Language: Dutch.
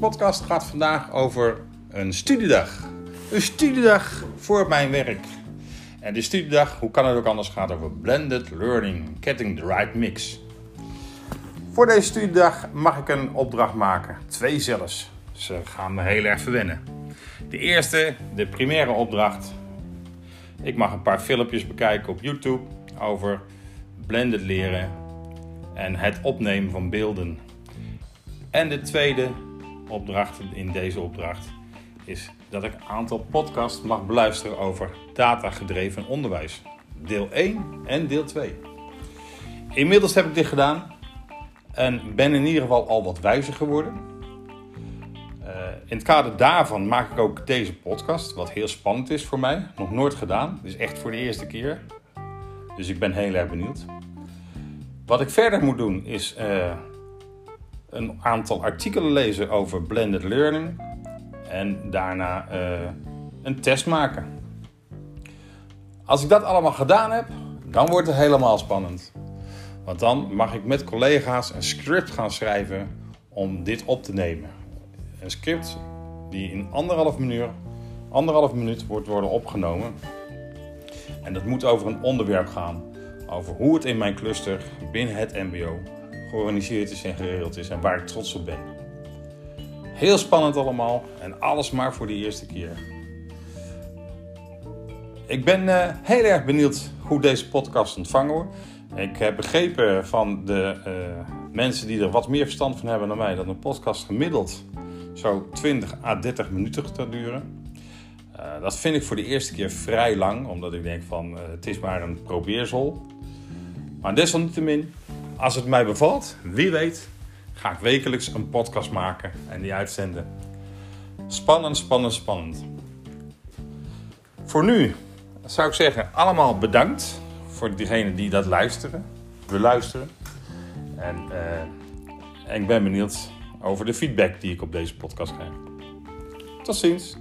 podcast gaat vandaag over een studiedag. Een studiedag voor mijn werk. En de studiedag, hoe kan het ook anders, gaat over blended learning, getting the right mix. Voor deze studiedag mag ik een opdracht maken. Twee zelfs. Ze gaan me heel erg verwennen. De eerste, de primaire opdracht. Ik mag een paar filmpjes bekijken op YouTube over blended leren en het opnemen van beelden. En de tweede opdracht in deze opdracht is dat ik een aantal podcasts mag beluisteren over datagedreven onderwijs. Deel 1 en deel 2. Inmiddels heb ik dit gedaan en ben in ieder geval al wat wijzer geworden. Uh, in het kader daarvan maak ik ook deze podcast, wat heel spannend is voor mij. Nog nooit gedaan, dus echt voor de eerste keer. Dus ik ben heel erg benieuwd. Wat ik verder moet doen is uh, een aantal artikelen lezen over blended learning en daarna uh, een test maken. Als ik dat allemaal gedaan heb, dan wordt het helemaal spannend. Want dan mag ik met collega's een script gaan schrijven om dit op te nemen. Een script die in anderhalf minuut, anderhalf minuut wordt worden opgenomen. En dat moet over een onderwerp gaan. Over hoe het in mijn cluster binnen het MBO georganiseerd is en geregeld is en waar ik trots op ben. Heel spannend allemaal en alles maar voor de eerste keer. Ik ben uh, heel erg benieuwd hoe deze podcast ontvangen wordt. Ik heb begrepen van de uh, mensen die er wat meer verstand van hebben dan mij dat een podcast gemiddeld zo 20 à 30 minuten gaat duren. Uh, dat vind ik voor de eerste keer vrij lang, omdat ik denk van het is maar een probeersel. Maar desalniettemin, als het mij bevalt, wie weet, ga ik wekelijks een podcast maken en die uitzenden. Spannend, spannend, spannend. Voor nu zou ik zeggen, allemaal bedankt voor diegenen die dat luisteren, beluisteren. En uh, ik ben benieuwd over de feedback die ik op deze podcast krijg. Tot ziens.